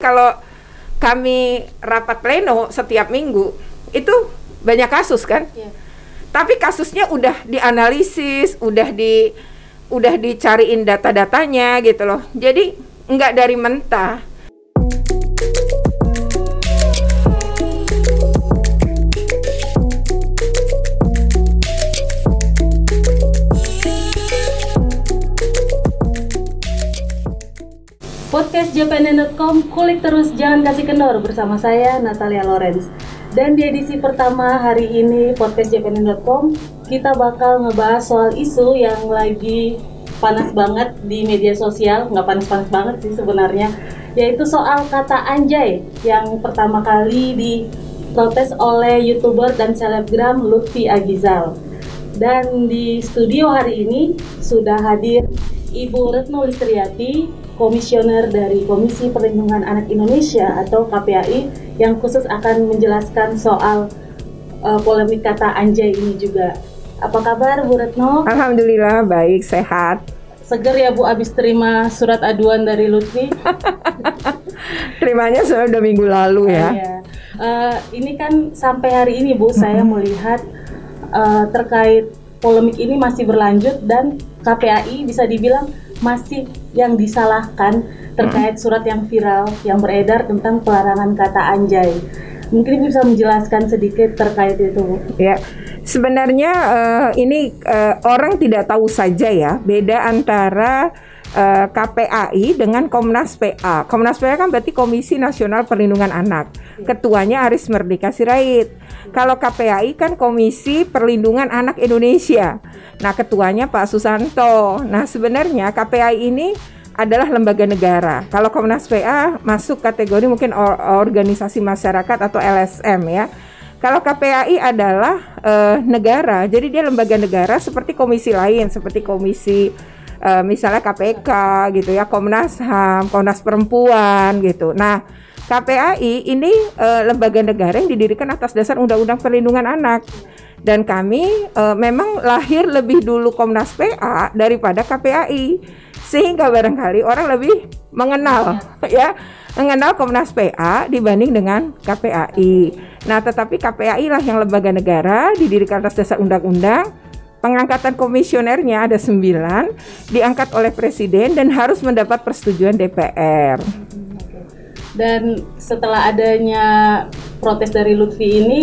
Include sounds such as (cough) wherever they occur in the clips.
Kalau kami rapat pleno setiap minggu, itu banyak kasus kan? Iya. Tapi kasusnya udah dianalisis, udah di udah dicariin data-datanya gitu loh. Jadi nggak dari mentah. Podcast JPN.com, kulik terus jangan kasih kendor bersama saya Natalia Lorenz. Dan di edisi pertama hari ini podcast JPN.com kita bakal ngebahas soal isu yang lagi panas banget di media sosial, nggak panas-panas banget sih sebenarnya, yaitu soal kata anjay yang pertama kali diprotes oleh youtuber dan selebgram Lutfi Agizal. Dan di studio hari ini sudah hadir Ibu Retno Listriati, komisioner dari Komisi Perlindungan Anak Indonesia atau KPAI yang khusus akan menjelaskan soal uh, polemik kata anjay ini juga. Apa kabar Bu Retno? Alhamdulillah baik, sehat. Seger ya Bu abis terima surat aduan dari Lutfi? (laughs) Terimanya sudah udah minggu lalu ya. Iya. Uh, ini kan sampai hari ini Bu saya melihat uh, terkait polemik ini masih berlanjut dan KPAI bisa dibilang masih yang disalahkan terkait surat yang viral yang beredar tentang pelarangan kata anjay. Mungkin bisa menjelaskan sedikit terkait itu. Ya, sebenarnya eh, ini eh, orang tidak tahu saja ya beda antara eh, KPAI dengan Komnas PA. Komnas PA kan berarti Komisi Nasional Perlindungan Anak. Ketuanya Aris Merdeka Sirait. Kalau KPAI kan Komisi Perlindungan Anak Indonesia. Nah, ketuanya Pak Susanto. Nah, sebenarnya KPAI ini adalah lembaga negara. Kalau Komnas PA masuk kategori mungkin or- organisasi masyarakat atau LSM ya. Kalau KPAI adalah eh, negara, jadi dia lembaga negara seperti komisi lain, seperti komisi eh, misalnya KPK gitu ya, Komnas HAM, Komnas Perempuan gitu. Nah, KPAI ini eh, lembaga negara yang didirikan atas dasar Undang-Undang Perlindungan Anak. Dan kami eh, memang lahir lebih dulu Komnas PA daripada KPAI. Sehingga barangkali orang lebih mengenal (laughs) ya, mengenal Komnas PA dibanding dengan KPAI. Nah, tetapi KPAI lah yang lembaga negara didirikan atas dasar undang-undang Pengangkatan komisionernya ada sembilan, diangkat oleh presiden dan harus mendapat persetujuan DPR. Dan setelah adanya protes dari Lutfi ini,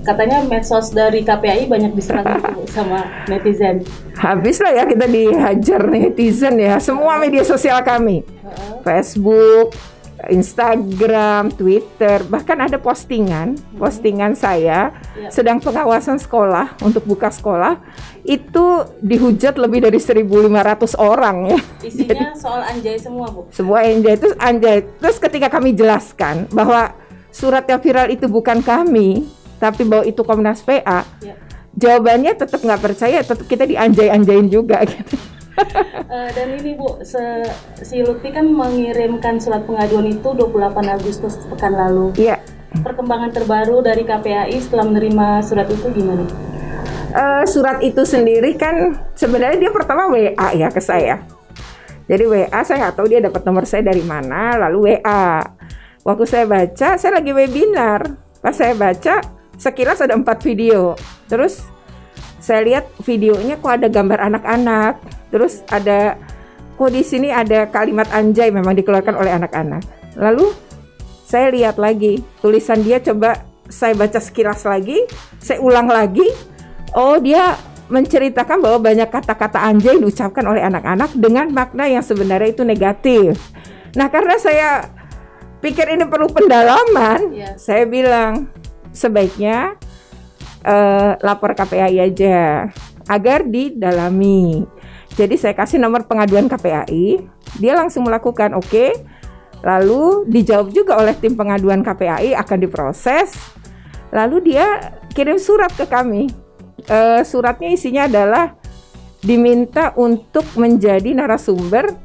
katanya medsos dari KPAI banyak diserang (laughs) sama netizen. Habis lah ya kita dihajar netizen ya, semua media sosial kami, Facebook, Instagram, Twitter, bahkan ada postingan, postingan saya Ya. sedang pengawasan sekolah untuk buka sekolah itu dihujat lebih dari 1.500 orang ya. Isinya soal anjay semua, Bu. Sebuah anjay itu anjay. Terus ketika kami jelaskan bahwa surat yang viral itu bukan kami, tapi bahwa itu Komnas PA, Ya. jawabannya tetap nggak percaya, tetap kita dianjay-anjain juga gitu. Eh, dan ini Bu, se- si Lutfi kan mengirimkan surat pengaduan itu 28 Agustus pekan lalu. Iya. Perkembangan terbaru dari KPAI setelah menerima surat itu gimana? Eh, surat itu sendiri kan sebenarnya dia pertama WA ya ke saya. Jadi WA saya nggak tahu dia dapat nomor saya dari mana, lalu WA. Waktu saya baca, saya lagi webinar. Pas saya baca, sekilas ada empat video. Terus saya lihat videonya kok ada gambar anak-anak. Terus ada kok di sini ada kalimat anjay memang dikeluarkan oleh anak-anak. Lalu saya lihat lagi tulisan dia coba saya baca sekilas lagi, saya ulang lagi. Oh, dia menceritakan bahwa banyak kata-kata anjay diucapkan oleh anak-anak dengan makna yang sebenarnya itu negatif. Nah, karena saya pikir ini perlu pendalaman, Iya. saya bilang sebaiknya eh, lapor KPAI aja agar didalami. Jadi saya kasih nomor pengaduan KPAI, dia langsung melakukan oke. Lalu dijawab juga oleh tim pengaduan KPAI akan diproses. Lalu dia kirim surat ke kami. Eh, suratnya isinya adalah diminta untuk menjadi narasumber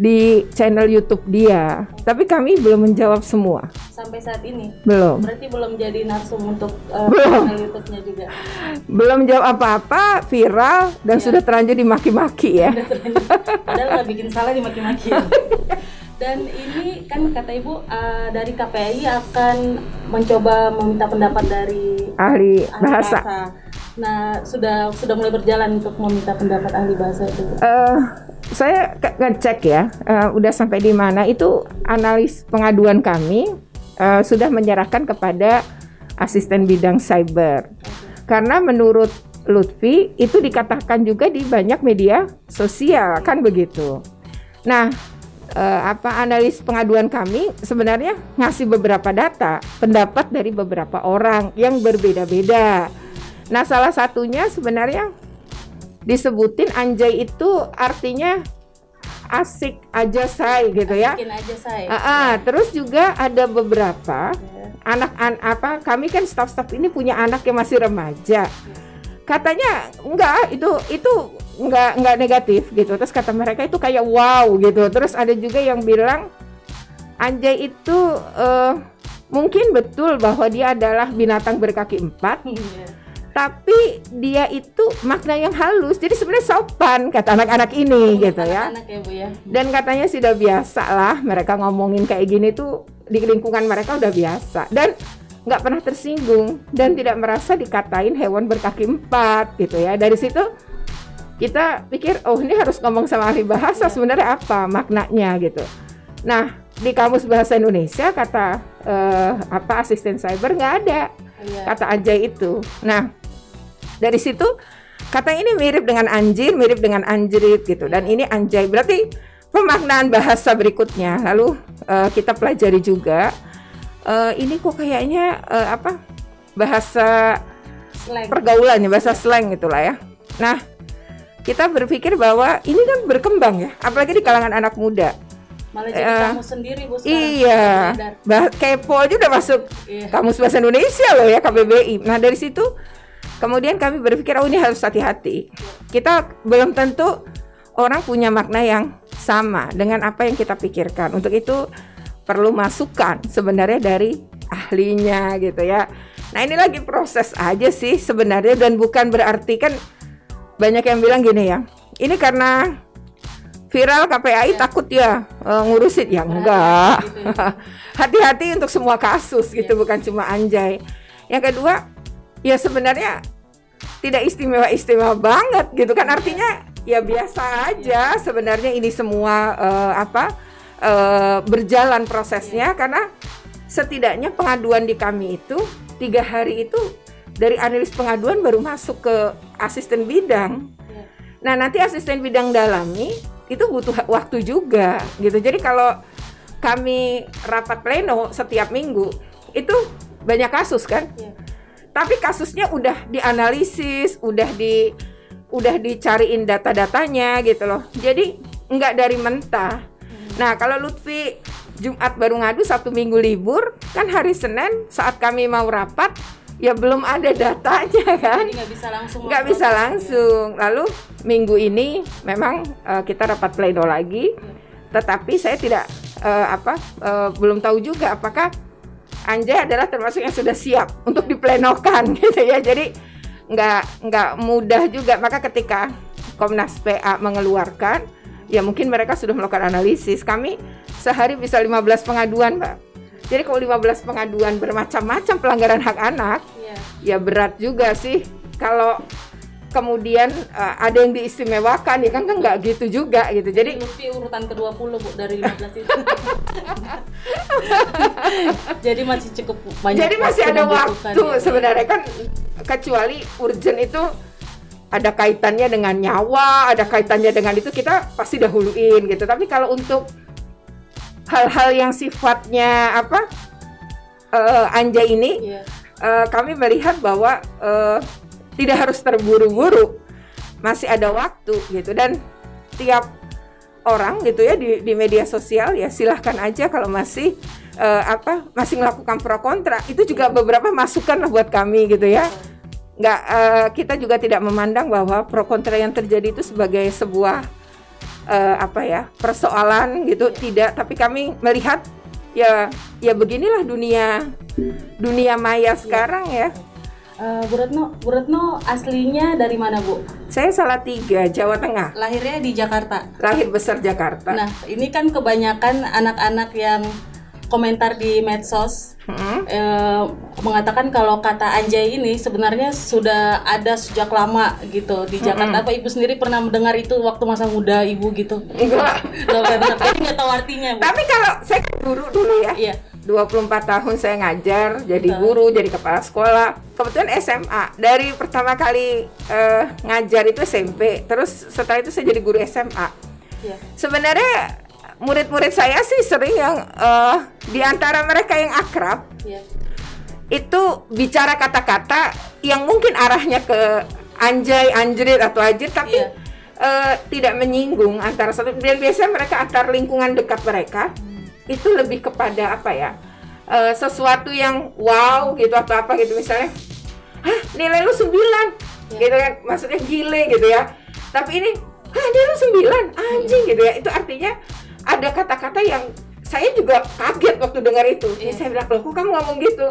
di channel YouTube dia. Tapi kami belum menjawab semua. Sampai saat ini Belum. berarti belum jadi narsum untuk Belum. channel YouTube-nya juga. Belum menjawab apa-apa, viral dan Iya. sudah terlanjur dimaki-maki ya. Padahal nggak bikin salah dimaki-maki. (laughs) Dan ini kan kata Ibu uh, dari KPI akan mencoba meminta pendapat dari ahli, ahli bahasa. bahasa. Nah, sudah sudah mulai berjalan untuk meminta pendapat ahli bahasa itu. Uh, saya ngecek ya, uh, udah sampai di mana itu analis pengaduan kami uh, sudah menyerahkan kepada asisten bidang cyber. Karena menurut Lutfi itu dikatakan juga di banyak media sosial kan begitu. Nah, eh, apa analis pengaduan kami sebenarnya ngasih beberapa data, pendapat dari beberapa orang yang berbeda-beda. Nah, salah satunya sebenarnya disebutin anjay itu artinya asik aja say gitu ya. Aja saya. Ah, ah, terus juga ada beberapa Ya. anak an apa kami kan staff-staff ini punya anak yang masih remaja katanya enggak itu itu enggak enggak negatif gitu terus kata mereka itu kayak wow gitu terus ada juga yang bilang anjay itu eh, mungkin betul bahwa dia adalah binatang berkaki empat Iya. Tapi dia itu makna yang halus jadi sebenarnya sopan kata anak-anak ini gitu ya Anak ya Bu ya. dan katanya sudah biasa lah mereka ngomongin kayak gini tuh di lingkungan mereka udah biasa dan nggak pernah tersinggung dan tidak merasa dikatain hewan berkaki empat gitu ya dari situ kita pikir oh ini harus ngomong sama ahli bahasa sebenarnya apa maknanya gitu nah di kamus bahasa Indonesia kata eh, apa asisten cyber nggak ada Iya. kata anjay itu. Nah, dari situ kata ini mirip dengan anjir, mirip dengan anjrit gitu. Dan ini anjay berarti pemaknaan bahasa berikutnya. Lalu eh, kita pelajari juga eh, ini kok kayaknya eh, apa bahasa Slang. pergaulannya, bahasa slang gitulah ya. Nah, kita berpikir bahwa ini kan berkembang ya, apalagi di kalangan anak muda. Malah jadi Eh, kamu sendiri Bu. Iya, bah kepo aja udah masuk Iya. Kamus Bahasa Indonesia loh ya KBBI. Nah dari situ kemudian kami berpikir oh ini harus hati-hati. Kita belum tentu orang punya makna yang sama dengan apa yang kita pikirkan. Untuk itu perlu masukan sebenarnya dari ahlinya gitu ya. Nah ini lagi proses aja sih sebenarnya dan bukan berarti kan banyak yang bilang gini ya. Ini karena viral KPAI takut ya eh, ngurusin ya enggak. gitu ya. (laughs) Hati-hati untuk semua kasus gitu bukan cuma anjay. Yang kedua ya sebenarnya tidak istimewa-istimewa banget gitu kan artinya ya biasa aja sebenarnya ini semua eh, apa eh, berjalan prosesnya karena setidaknya pengaduan di kami itu tiga hari itu dari analis pengaduan baru masuk ke asisten bidang. Iya. Nah nanti asisten bidang dalami itu butuh waktu juga gitu. Jadi kalau kami rapat pleno setiap minggu itu banyak kasus kan. Iya. Tapi kasusnya udah dianalisis, udah di udah dicariin data-datanya gitu loh. Jadi nggak dari mentah. Nah kalau Lutfi Jumat baru ngadu satu minggu libur kan hari Senin saat kami mau rapat ya belum ada datanya kan Jadi nggak bisa langsung. nggak bisa memproses, langsung. Lalu minggu ini memang eh, kita rapat pleno lagi, tetapi saya tidak eh, apa eh, belum tahu juga apakah Anjay adalah termasuk yang sudah siap untuk diplenokan (laughs) gitu ya. Jadi nggak nggak mudah juga. Maka ketika Komnas PA mengeluarkan, ya mungkin mereka sudah melakukan analisis. Kami sehari bisa 15 pengaduan, Mbak. Jadi kalau 15 pengaduan bermacam-macam pelanggaran hak anak, Iya. ya berat juga sih kalau kemudian uh, ada yang diistimewakan ya kan kan nggak gitu juga gitu Jadi Lutfi urutan ke-20 Bu dari 15 itu. (laughs) Jadi masih cukup banyak. jadi masih ada waktu ya. sebenarnya kan kecuali urgent itu ada kaitannya dengan nyawa ada kaitannya dengan itu kita pasti dahuluin gitu tapi kalau untuk hal-hal yang sifatnya apa eh, anjay ini Iya. eh, kami melihat bahwa eh, tidak harus terburu-buru, masih ada waktu gitu. Dan tiap orang gitu ya di, di media sosial ya silahkan aja kalau masih eh, apa masih melakukan pro kontra. Itu juga beberapa masukan lah buat kami gitu ya. Nggak eh, kita juga tidak memandang bahwa pro kontra yang terjadi itu sebagai sebuah eh, apa ya persoalan gitu. Tidak tapi kami melihat ya ya beginilah dunia dunia maya sekarang ya Uh, Bu Retno, Bu Retno aslinya dari mana Bu? Saya salah tiga, Jawa Tengah. Lahirnya di Jakarta. Lahir besar Jakarta. Nah, ini kan kebanyakan anak-anak yang komentar di medsos hmm. eh, mengatakan kalau kata anjay ini sebenarnya sudah ada sejak lama gitu di Jakarta. Hmm. Apa ibu sendiri pernah mendengar itu waktu masa muda ibu gitu? Enggak. Jadi nggak tahu artinya. Bu. Tapi kalau saya kan guru dulu ya. Iya 24 tahun saya ngajar, jadi guru, jadi kepala sekolah. Kebetulan SMA. Dari pertama kali uh, ngajar itu SMP, terus setelah itu saya jadi guru SMA. Yeah. Sebenarnya murid-murid saya sih sering yang uh, di antara mereka yang akrab yeah. itu bicara kata-kata yang mungkin arahnya ke anjay, anjrit atau ajir, tapi yeah. Iya. uh, tidak menyinggung antara satu. Dan biasanya mereka antar lingkungan dekat mereka. Hmm itu lebih kepada apa ya? Uh, sesuatu yang wow gitu atau apa gitu. Misalnya hah nilai lu sembilan. Ya. gitu kan maksudnya gile gitu ya. Tapi ini hah nilai lu sembilan? Anjing gitu ya. Itu artinya ada kata-kata yang saya juga kaget waktu dengar itu. Ya. saya bilang loh kok kamu ngomong gitu?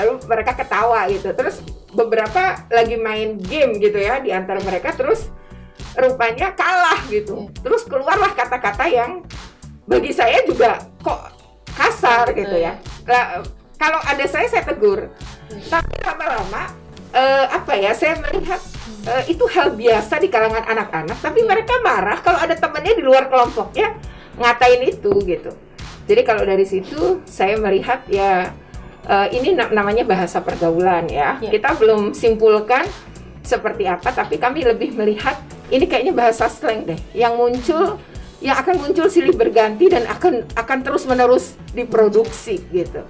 Lalu mereka ketawa gitu. Terus beberapa lagi main game gitu ya di antara mereka. Terus rupanya kalah gitu. Ya. terus keluarlah kata-kata yang bagi saya juga kok kasar gitu ya. Nah, kalau ada saya saya tegur. Tapi lama-lama uh, apa ya saya melihat uh, itu hal biasa di kalangan anak-anak. Tapi mereka marah kalau ada temannya di luar kelompoknya ngatain itu gitu. Jadi kalau dari situ saya melihat ya uh, ini namanya bahasa pergaulan ya. ya. Kita belum simpulkan seperti apa, tapi kami lebih melihat ini kayaknya bahasa slang deh yang muncul yang akan muncul silih berganti dan akan akan terus menerus diproduksi gitu.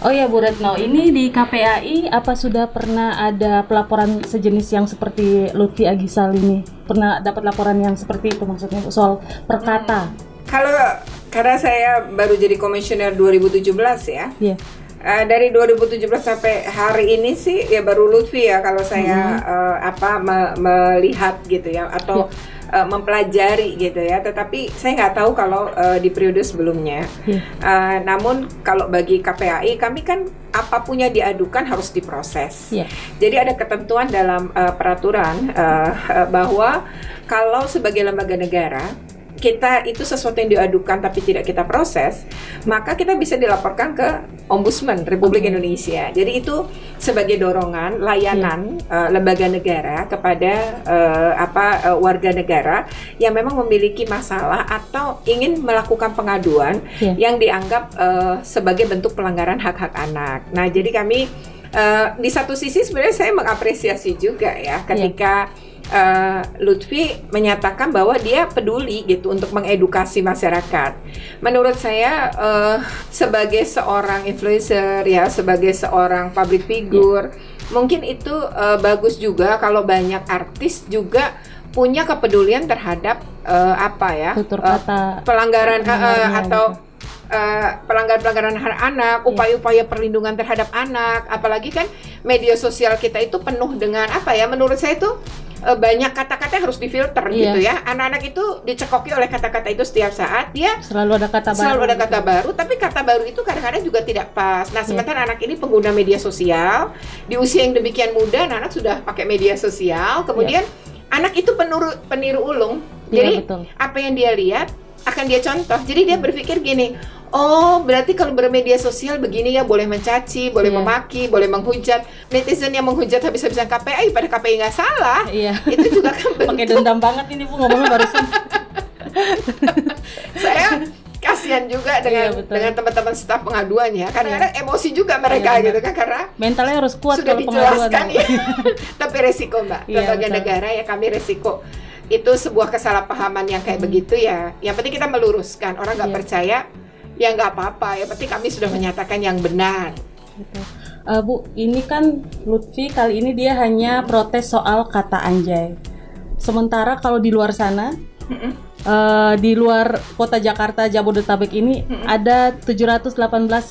Oh ya Bu Retno, ini di KPAI apa sudah pernah ada pelaporan sejenis yang seperti Lutfi Agisal ini? Pernah dapat laporan yang seperti itu maksudnya soal perkata? Hmm. Kalau karena saya baru jadi komisioner 2017 ya. Iya. Uh, dari 2017 sampai hari ini sih ya baru Lutfi ya kalau saya hmm. uh, apa me melihat gitu ya atau yeah uh, mempelajari gitu ya. Tetapi saya nggak tahu kalau uh, di periode sebelumnya. Yeah. Iya. Uh, namun kalau bagi KPAI kami kan apa pun yang diadukan harus diproses. Yeah. Jadi ada ketentuan dalam uh, peraturan uh, uh, bahwa kalau sebagai lembaga negara kita itu sesuatu yang diadukan tapi tidak kita proses, maka kita bisa dilaporkan ke Ombudsman Republik okay. Indonesia. Jadi itu sebagai dorongan layanan yeah. uh, lembaga negara kepada uh, apa uh, warga negara yang memang memiliki masalah atau ingin melakukan pengaduan yeah. yang dianggap uh, sebagai bentuk pelanggaran hak-hak anak. Nah, jadi kami uh, di satu sisi sebenarnya saya mengapresiasi juga ya ketika yeah uh, Lutfi menyatakan bahwa dia peduli gitu untuk mengedukasi masyarakat. Menurut saya uh, sebagai seorang influencer ya, sebagai seorang public figure, yeah. mungkin itu uh, bagus juga kalau banyak artis juga punya kepedulian terhadap uh, apa ya uh, pelanggaran uh, atau gitu uh, pelanggaran-pelanggaran hak anak, iya. upaya-upaya perlindungan terhadap anak, apalagi kan media sosial kita itu penuh dengan apa ya? Menurut saya itu uh, banyak kata-kata harus difilter yeah. gitu ya. Anak-anak itu dicekoki oleh kata-kata itu setiap saat. Dia selalu ada kata baru. Selalu ada kata gitu. baru, tapi kata baru itu kadang-kadang juga tidak pas. Nah, iya. sementara yeah. anak ini pengguna media sosial di usia yang demikian muda, anak-anak sudah pakai media sosial, kemudian yeah. anak itu peniru peniru ulung. Iya, Jadi betul. apa yang dia lihat akan dia contoh. Jadi dia berpikir gini, oh berarti kalau bermedia sosial begini ya boleh mencaci, boleh yeah. memaki, boleh menghujat. Netizen yang menghujat habis-habisan KPI pada KPI nggak salah. Iya. Itu juga kan bentuk. (laughs) Pakai dendam banget ini bu ngomongnya barusan. (laughs) Saya kasihan juga dengan iya, dengan teman-teman staf pengaduan ya karena iya. emosi juga mereka iya, gitu kan karena mentalnya harus kuat sudah dijelaskan ya (laughs) tapi resiko mbak iya, lembaga negara ya kami resiko itu sebuah kesalahpahaman yang kayak hmm. begitu ya yang penting kita meluruskan orang nggak yeah. percaya ya nggak apa-apa. Ya penting kami sudah menyatakan yang benar. Uh, Bu ini kan Lutfi kali ini dia hanya protes soal kata anjay. Sementara kalau di luar sana uh, di luar kota Jakarta Jabodetabek ini ada 718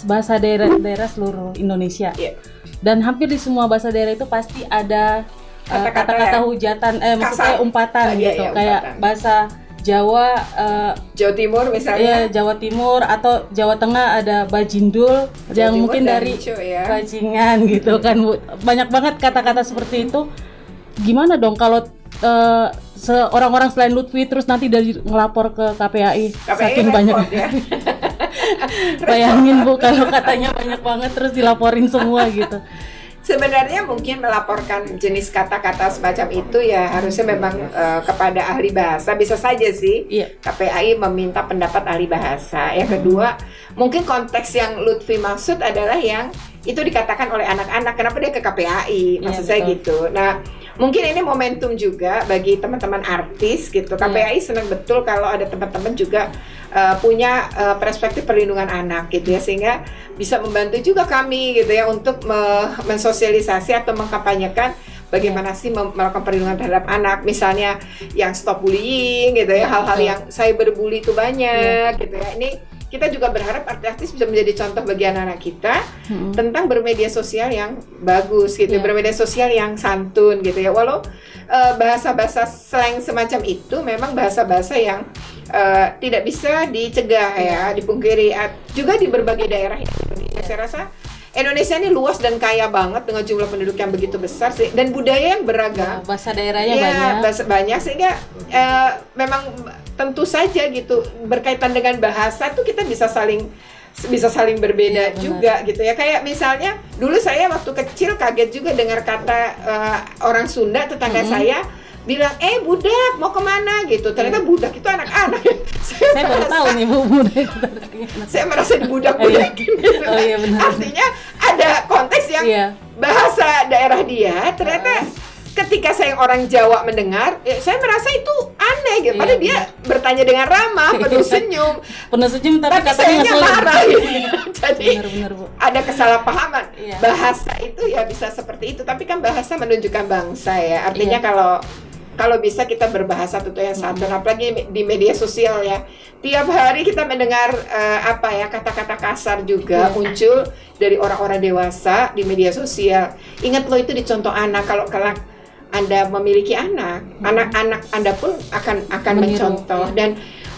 bahasa daerah-daerah seluruh Indonesia. Yeah. dan hampir di semua bahasa daerah itu pasti ada kata-kata uh, hujatan eh maksudnya umpatan oh, gitu iya, iya, kayak bahasa Jawa uh, Jawa Timur misalnya? ya, Jawa Timur atau Jawa Tengah ada bajindul Jawa yang Timur mungkin dari ya. bajingan gitu kan Bu. Banyak banget kata-kata seperti itu. Gimana dong kalau uh, seorang-orang selain Lutfi terus nanti dari ngelapor ke KPAI, KPAI saking banyak ya. (laughs) bayangin Bu kalau katanya banyak banget terus dilaporin semua gitu sebenarnya mungkin melaporkan jenis kata-kata semacam itu ya harusnya memang uh, kepada ahli bahasa bisa saja sih iya. KPAI meminta pendapat ahli bahasa. Yang kedua mungkin konteks yang Lutfi maksud adalah yang itu dikatakan oleh anak-anak kenapa dia ke KPAI maksud iya, saya gitu. Nah mungkin ini momentum juga bagi teman-teman artis gitu. KPAI iya. senang betul kalau ada teman-teman juga uh, punya uh, perspektif perlindungan anak gitu ya sehingga bisa membantu juga kami gitu ya untuk me mensosialisasi atau mengkampanyekan bagaimana sih melakukan perlindungan terhadap anak misalnya yang stop bullying gitu ya hal-hal yang saya berbully itu banyak yeah. gitu ya ini kita juga berharap artis-artis bisa menjadi contoh bagi anak-anak kita hmm. tentang bermedia sosial yang bagus gitu, yeah. bermedia sosial yang santun gitu ya. Walau uh, bahasa-bahasa slang semacam itu memang bahasa-bahasa yang uh, tidak bisa dicegah ya, dipungkiri. Uh, juga di berbagai daerah Indonesia, saya rasa Indonesia ini luas dan kaya banget dengan jumlah penduduk yang begitu besar sih dan budaya yang beragam. bahasa daerahnya ya, banyak. Bahasa banyak sehingga uh, memang tentu saja gitu berkaitan dengan bahasa tuh kita bisa saling bisa saling berbeda iya, juga gitu ya kayak misalnya dulu saya waktu kecil kaget juga dengar kata uh, orang Sunda tetangga mm -hmm. saya bilang eh budak mau ke mana gitu ternyata iya. budak itu anak-anak saya, saya baru tahu nih bu budak saya merasa budak-budak oh, iya. gitu. oh, iya, benar. artinya ada konteks yang iya. bahasa daerah dia ternyata uh ketika saya orang Jawa mendengar, ya, saya merasa itu aneh gitu. Iya, Padahal dia bertanya dengan ramah, penuh senyum, penuh senyum tapi, tapi katanya marah. Gitu. Jadi benar, benar, Bu. ada kesalahpahaman. Iya. Bahasa itu ya bisa seperti itu, tapi kan bahasa menunjukkan bangsa ya. Artinya iya. kalau kalau bisa kita berbahasa tentu yang satu, hmm. apalagi di media sosial ya. Tiap hari kita mendengar uh, apa ya kata-kata kasar juga hmm. muncul dari orang-orang dewasa di media sosial. Ingat lo itu dicontoh anak kalau kelak anda memiliki anak, anak-anak hmm. Anda pun akan akan Meniru, mencontoh ya. dan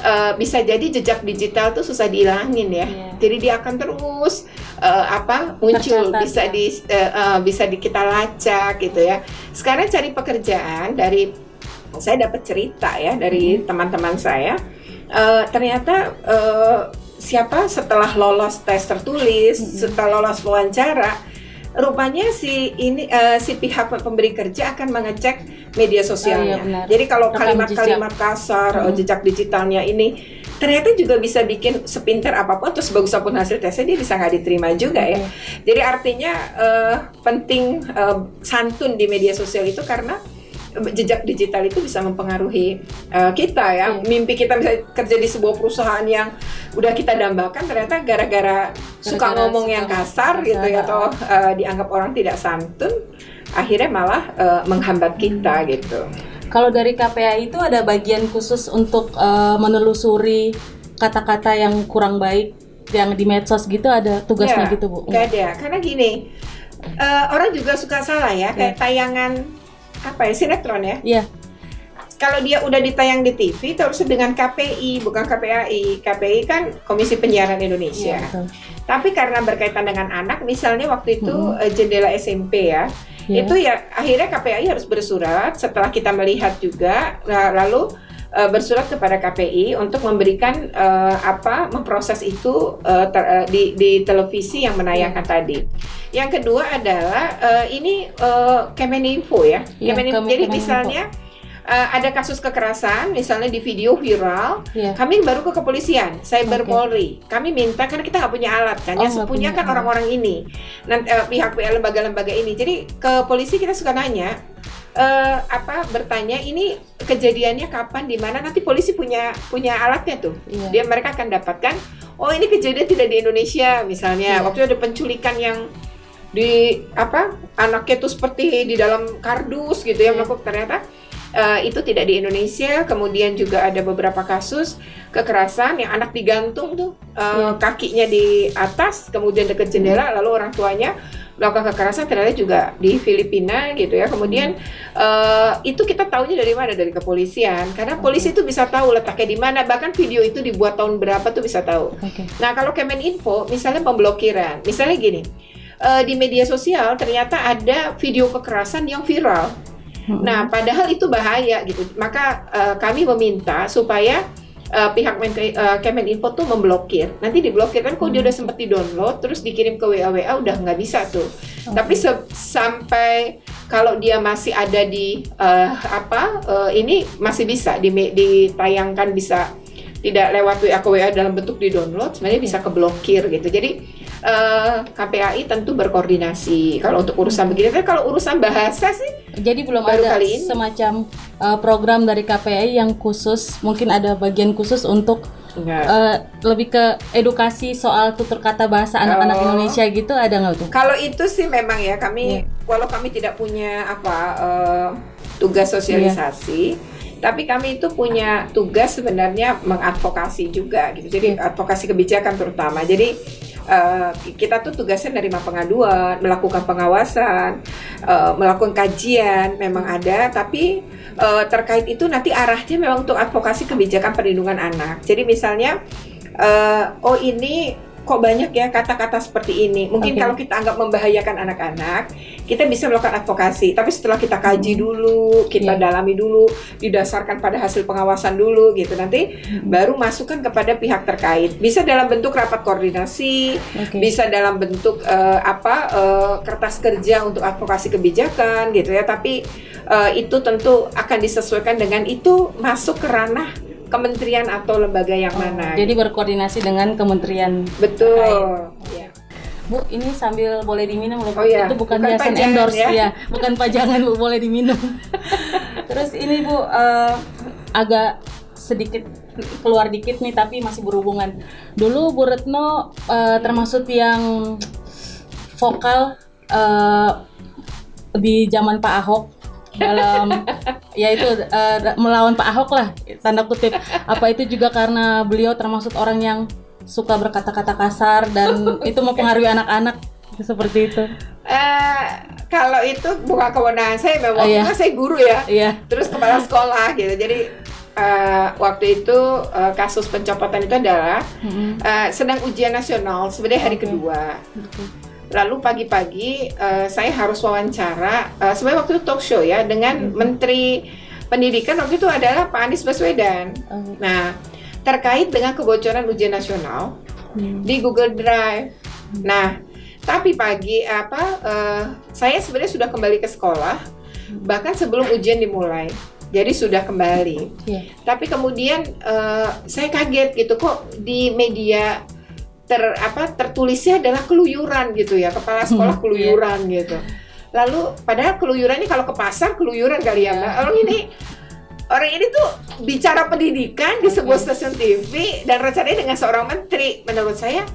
uh, bisa jadi jejak digital tuh susah dihilangin ya. Yeah. Jadi dia akan terus uh, apa muncul Tercatat, bisa ya. di uh, uh, bisa di kita lacak gitu ya. Sekarang cari pekerjaan dari saya dapat cerita ya dari hmm. teman-teman hmm. saya uh, ternyata uh, siapa setelah lolos tes tertulis, hmm. setelah lolos wawancara rupanya si ini uh, si pihak pemberi kerja akan mengecek media sosialnya. Oh, iya Jadi kalau kalimat-kalimat kasar, hmm. jejak digitalnya ini ternyata juga bisa bikin sepinter apa pun atau sebagus apa pun hasil tesnya dia bisa nggak diterima juga ya. Jadi artinya uh, penting uh, santun di media sosial itu karena jejak digital itu bisa mempengaruhi uh, kita ya. Hmm. Mimpi kita bisa kerja di sebuah perusahaan yang udah kita dambakan ternyata gara-gara suka ngomong suka yang kasar gitu ya atau uh, dianggap orang tidak santun, akhirnya malah uh, menghambat kita hmm. gitu. Kalau dari KPA itu ada bagian khusus untuk uh, menelusuri kata-kata yang kurang baik yang di medsos gitu ada tugasnya ya, gitu bu? Gak ada, karena gini uh, orang juga suka salah ya, kayak ya. tayangan apa ya sinetron ya? Iya. Kalau dia udah ditayang di TV harusnya dengan KPI bukan KPAI. KPI kan Komisi Penyiaran Indonesia. Ya, Tapi karena berkaitan dengan anak, misalnya waktu itu hmm. jendela SMP ya, ya, itu ya akhirnya KPAI harus bersurat setelah kita melihat juga lalu uh, bersurat kepada KPI untuk memberikan uh, apa memproses itu uh, ter, uh, di di televisi yang menayangkan ya. tadi. Yang kedua adalah uh, ini uh, Kemeninfo ya. ya Kemeninfo. Jadi misalnya uh, ada kasus kekerasan, misalnya di video viral, yeah. kami baru ke kepolisian, Cyber okay. Polri. Kami minta karena kita nggak punya alat kan, oh, yang punya kan orang-orang ini, nanti uh, pihak pihak lembaga-lembaga ini. Jadi ke polisi kita suka nanya, uh, apa bertanya ini kejadiannya kapan di mana? Nanti polisi punya punya alatnya tuh. Yeah. dia mereka akan dapatkan oh ini kejadian tidak di Indonesia misalnya. Yeah. waktu itu ada penculikan yang di apa anaknya tuh seperti di dalam kardus gitu ya melakukan ternyata uh, itu tidak di Indonesia. Kemudian juga ada beberapa kasus kekerasan yang anak digantung tuh uh, yeah. kakinya di atas kemudian dekat jendela lalu orang tuanya melakukan kekerasan ternyata juga di Filipina gitu ya. Kemudian uh, itu kita tahunya dari mana? Dari kepolisian. Karena polisi itu bisa tahu letaknya di mana. Bahkan video itu dibuat tahun berapa tuh bisa tahu. Oke. Nah kalau Kemeninfo misalnya pemblokiran, misalnya gini. uh, di media sosial ternyata ada video kekerasan yang viral. Mm-mm. Nah, padahal itu bahaya gitu. Maka uh, kami meminta supaya uh, pihak Menteri uh, Kemeninfo tuh memblokir. Nanti diblokir kan kalau dia udah sempat di-download terus dikirim ke WA WA udah nggak bisa tuh. Tapi se- sampai kalau dia masih ada di uh, apa uh, ini masih bisa di ditayangkan bisa tidak lewat WA ke WA dalam bentuk di-download sebenarnya bisa keblokir gitu. Jadi eh, KPAI tentu berkoordinasi kalau untuk urusan begini. Tapi kalau urusan bahasa sih Jadi belum Baru ada kali ini. semacam uh, program dari KPI yang khusus, mungkin ada bagian khusus untuk enggak. uh, lebih ke edukasi soal tutur kata bahasa anak-anak Oh. Indonesia gitu ada nggak tuh? Kalau itu sih memang ya kami walau kami tidak punya apa eh, tugas sosialisasi, tapi kami itu punya tugas sebenarnya mengadvokasi juga gitu. Jadi advokasi kebijakan terutama. Jadi eh, kita tuh tugasnya menerima pengaduan, melakukan pengawasan, eh, melakukan kajian memang ada, tapi eh, terkait itu nanti arahnya memang untuk advokasi kebijakan perlindungan anak. Jadi misalnya eh, oh ini kok banyak ya kata-kata seperti ini. Mungkin Oke. kalau kita anggap membahayakan anak-anak, kita bisa melakukan advokasi. Tapi setelah kita kaji dulu, kita Iya. dalami dulu, didasarkan pada hasil pengawasan dulu gitu. Nanti baru masukkan kepada pihak terkait. Bisa dalam bentuk rapat koordinasi, Oke. bisa dalam bentuk eh, apa eh, kertas kerja untuk advokasi kebijakan gitu ya. Tapi eh, itu tentu akan disesuaikan dengan itu masuk ke ranah kementerian atau lembaga yang Oh, mana. Jadi berkoordinasi dengan kementerian. betul. Ya. Bu, ini sambil boleh diminum loh. Oh iya, Itu bukan, bukan hiasan endorse ya. ya. bukan pajangan Bu, boleh diminum. (laughs) Terus ini Bu eh, agak sedikit keluar dikit nih tapi masih berhubungan. Dulu Bu Retno eh, termasuk yang vokal eh, di zaman Pak Ahok dalam ya itu eh, melawan Pak Ahok lah tanda kutip apa itu juga karena beliau termasuk orang yang suka berkata-kata kasar dan (laughs) itu mempengaruhi anak-anak seperti itu Eh, kalau itu bukan kewenangan saya, memang Oh, iya. saya guru ya, iya terus kepala sekolah gitu. Jadi eh, waktu itu eh, kasus pencopotan itu adalah Mm-mm. eh, sedang ujian nasional, sebenarnya hari Oke. kedua. Lalu pagi-pagi eh, saya harus wawancara, eh, sebenarnya waktu itu talk show ya dengan Menteri Pendidikan waktu itu adalah Pak Anies Baswedan. Oh, Nah, terkait dengan kebocoran ujian nasional hmm. di Google Drive. Nah, tapi pagi apa eh, saya sebenarnya sudah kembali ke sekolah bahkan sebelum ujian dimulai. Jadi sudah kembali. Iya. Tapi kemudian eh, saya kaget gitu kok di media ter apa tertulisnya adalah keluyuran gitu ya kepala sekolah Hmm, keluyuran gitu. Lalu padahal keluyuran ini kalau ke pasar keluyuran kali ya mbak. Orang ini orang ini tuh bicara pendidikan di sebuah stasiun TV dan rencananya dengan seorang menteri. Menurut saya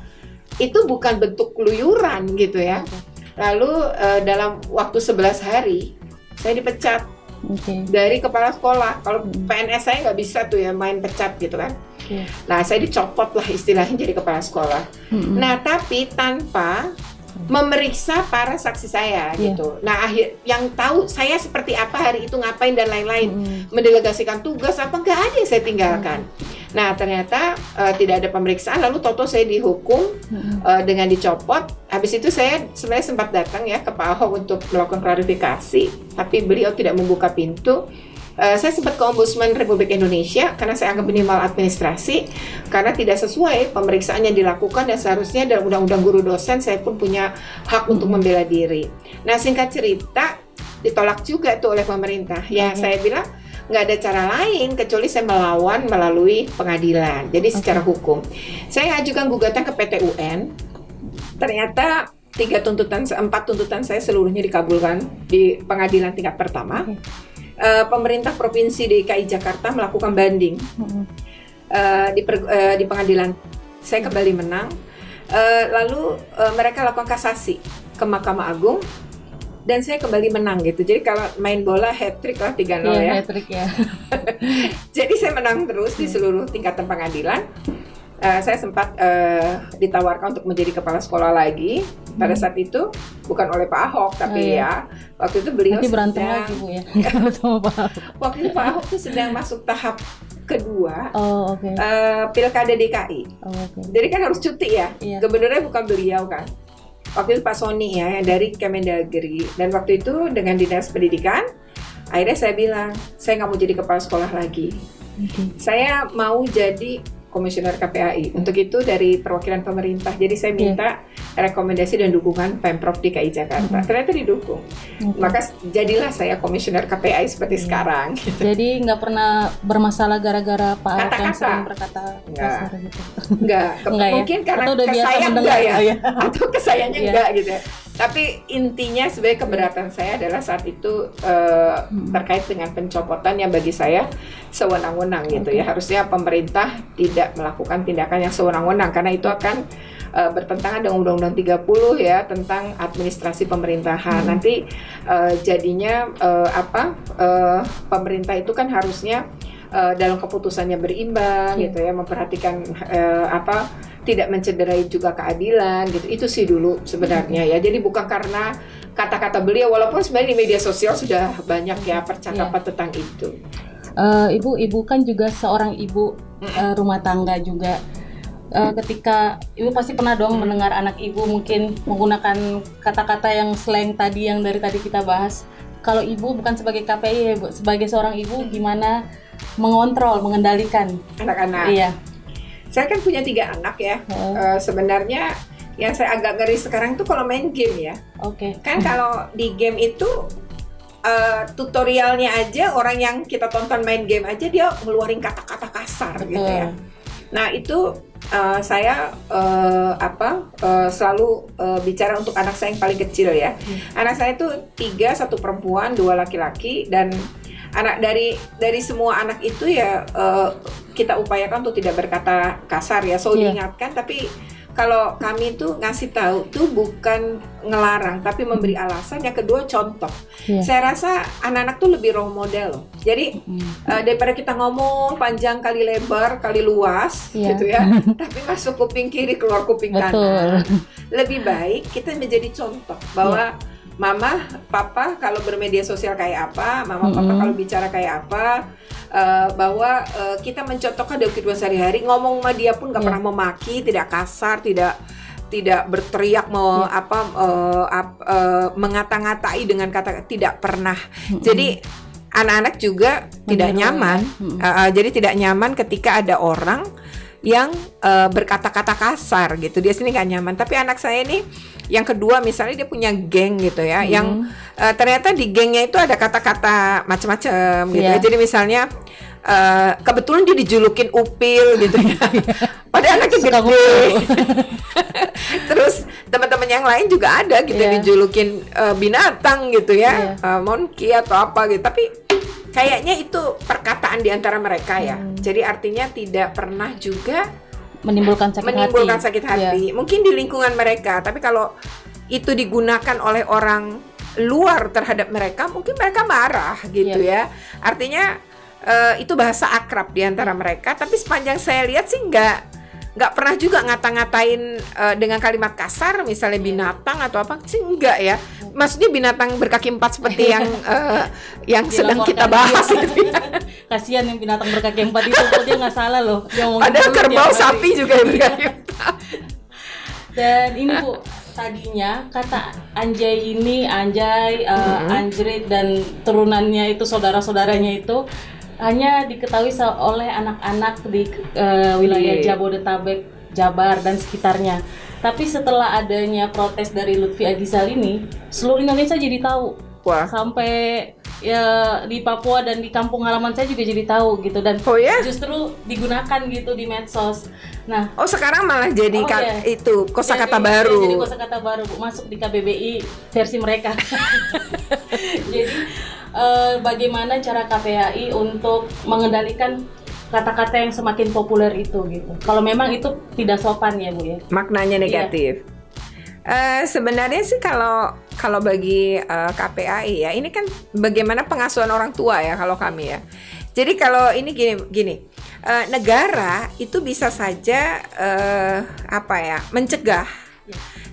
itu bukan bentuk keluyuran gitu ya. Lalu eh, dalam waktu 11 hari saya dipecat Oke. dari kepala sekolah. Kalau Hmm. PNS saya nggak bisa tuh ya main pecat gitu kan. Iya. Nah saya dicopot lah istilahnya jadi kepala sekolah. Mm-mm. Nah tapi tanpa memeriksa para saksi saya Iya. gitu. Nah akhir yang tahu saya seperti apa hari itu ngapain dan lain-lain. Mm-mm. Mendelegasikan tugas apa nggak ada yang saya tinggalkan. Nah ternyata eh, tidak ada pemeriksaan. Lalu Toto saya dihukum Mm-mm. eh, dengan dicopot. Habis itu saya sebenarnya sempat datang ya ke Pak Ahok untuk melakukan klarifikasi, tapi beliau tidak membuka pintu. Eh, saya sempat ke Ombudsman Republik Indonesia karena saya anggap ini maladministrasi karena tidak sesuai pemeriksaan yang dilakukan dan seharusnya dalam Undang-Undang Guru Dosen saya pun punya hak untuk membela diri. Nah singkat cerita ditolak juga tuh oleh pemerintah. Ya Oke. saya bilang nggak ada cara lain kecuali saya melawan melalui pengadilan. Jadi secara hukum saya ajukan gugatan ke PT UN ternyata tiga tuntutan empat tuntutan saya seluruhnya dikabulkan di pengadilan tingkat pertama Oke. Eh, pemerintah provinsi DKI Jakarta melakukan banding. Eh, di, per- eh, di pengadilan. Saya kembali menang. Eh, lalu eh, mereka lakukan kasasi ke Mahkamah Agung dan saya kembali menang gitu. Jadi kalau main bola hat trick lah 3-0 Iya, ya. hat-trick ya. (laughs) jadi saya menang terus di seluruh tingkatan pengadilan. Uh, saya sempat uh, ditawarkan untuk menjadi kepala sekolah lagi pada Hmm. saat itu bukan oleh Pak Ahok tapi Oh, iya. ya waktu itu beliau Nanti berantem sedang- lagi bu ya (laughs) sama Pak Ahok. waktu itu Pak Ahok tuh sedang masuk tahap kedua Oh oke. uh, pilkada DKI Oh, oke. jadi kan harus cuti ya Iya. gubernurnya bukan beliau kan waktu itu Pak Sony ya yang dari Kemendagri dan waktu itu dengan dinas pendidikan akhirnya saya bilang saya nggak mau jadi kepala sekolah lagi Oke. saya mau jadi komisioner KPAI. Untuk itu dari perwakilan pemerintah. Jadi saya minta rekomendasi dan dukungan Pemprov DKI Jakarta. Mhm. Ternyata didukung. Maka jadilah saya komisioner KPAI seperti Iya. sekarang. Jadi nggak pernah bermasalah gara-gara Pak Ahok yang Kata-kata. sering berkata Nggak. kasar gitu. Enggak, ke- Enggak ya? mungkin karena Atau udah ke biasa saya mendengar enggak ya. Iya. Atau ke sayanya Iya. enggak gitu ya. Tapi intinya sebenarnya keberatan saya adalah saat itu eh, Hmm. terkait dengan pencopotan yang bagi saya sewenang-wenang gitu ya. Harusnya pemerintah tidak melakukan tindakan yang sewenang-wenang karena itu akan eh, bertentangan dengan Undang-Undang 30 ya tentang administrasi pemerintahan. Hmm. Nanti eh, jadinya eh, apa eh, pemerintah itu kan harusnya dalam keputusannya berimbang Iya. gitu ya, memperhatikan eh, apa tidak mencederai juga keadilan gitu. Itu sih dulu sebenarnya ya. Jadi bukan karena kata-kata beliau walaupun sebenarnya di media sosial sudah banyak ya percakapan Iya. tentang itu. Eh, ibu, ibu kan juga seorang ibu eh, rumah tangga juga. Eh, ketika ibu pasti pernah dong mendengar anak ibu mungkin menggunakan kata-kata yang slang tadi yang dari tadi kita bahas. Kalau ibu bukan sebagai KPI, ya, Bu, sebagai seorang ibu gimana mengontrol, mengendalikan? Anak-anak. Iya. Saya kan punya tiga anak ya. Oh, Eh, sebenarnya yang saya agak ngeri sekarang itu kalau main game ya. Oke. Kan kalau di game itu eh, tutorialnya aja orang yang kita tonton main game aja dia ngeluarin kata-kata kasar gitu ya. Nah itu eh, saya eh, apa eh, selalu eh, bicara untuk anak saya yang paling kecil ya. Hmm. Anak saya itu tiga satu perempuan dua laki-laki dan anak dari dari semua anak itu ya eh, kita upayakan untuk tidak berkata kasar ya. So Iya. diingatkan tapi kalau kami tuh ngasih tahu tuh bukan ngelarang tapi memberi alasan. Yang kedua contoh. Iya. Saya rasa anak-anak tuh lebih role model loh. Jadi Hmm. Eh, daripada kita ngomong panjang kali lebar kali luas Iya. gitu ya (laughs) tapi masuk kuping kiri keluar kuping Betul. kanan lebih baik kita menjadi contoh bahwa mama papa kalau bermedia sosial kayak apa mama papa kalau bicara kayak apa eh, bahwa eh, kita mencontohkan dalam kehidupan sehari-hari ngomong sama dia pun nggak Iya. pernah memaki tidak kasar tidak tidak berteriak mau Iya. apa eh, ap- eh, mengata-ngatai dengan kata tidak pernah Mm-mm. jadi anak-anak juga tidak Meniru, nyaman. ya. Mm-mm. Uh, uh, jadi tidak nyaman ketika ada orang yang uh, berkata-kata kasar gitu. Dia sini nggak nyaman. Tapi anak saya ini yang kedua misalnya dia punya geng gitu ya, Mm. yang uh, ternyata di gengnya itu ada kata-kata macam-macam gitu. Iya. ya. Jadi misalnya uh, kebetulan dia dijulukin upil gitu (laughs) ya. Padahal anaknya Suka gede. (laughs) Terus teman-teman yang lain juga ada gitu Iya. dijulukin uh, binatang gitu ya, Iya. uh, monkey atau apa gitu. Tapi kayaknya itu perkataan di antara mereka ya. Hmm. Jadi artinya tidak pernah juga menimbulkan sakit menimbulkan hati. sakit Iya. hati. Mungkin di lingkungan mereka, tapi kalau itu digunakan oleh orang luar terhadap mereka, mungkin mereka marah gitu Iya. ya. Artinya eh, itu bahasa akrab di antara mereka, tapi sepanjang saya lihat sih nggak nggak pernah juga ngata-ngatain eh, dengan kalimat kasar, misalnya Iya. binatang atau apa sih enggak ya. Maksudnya binatang berkaki empat seperti yang eh, yang sedang kita bahas dia. ya. (laughs) Kasihan yang binatang berkaki empat itu kok dia nggak salah loh. Dia Ada dulu kerbau sapi juga yang berkaki empat. Dan ini Bu, tadinya kata anjay ini, anjay, uh, anjrit dan turunannya itu saudara-saudaranya itu hanya diketahui oleh anak-anak di uh, wilayah Iya. Jabodetabek, Jabar dan sekitarnya. Tapi setelah adanya protes dari Lutfi Agizal ini, seluruh Indonesia jadi tahu. Wah. Sampai ya di Papua dan di kampung halaman saya juga jadi tahu gitu dan Oh ya? justru digunakan gitu di medsos. Nah, Oh sekarang malah jadi Oh, iya. itu kosakata baru. Jadi kosakata baru Bu, masuk di KBBI versi mereka. (laughs) jadi eh, bagaimana cara KPAI untuk mengendalikan kata-kata yang semakin populer itu gitu. Kalau memang itu tidak sopan ya Bu ya. Maknanya negatif. Eh, sebenarnya sih kalau kalau bagi eh, KPAI ya ini kan bagaimana pengasuhan orang tua ya kalau kami ya. Jadi kalau ini gini gini uh, negara itu bisa saja uh, apa ya mencegah.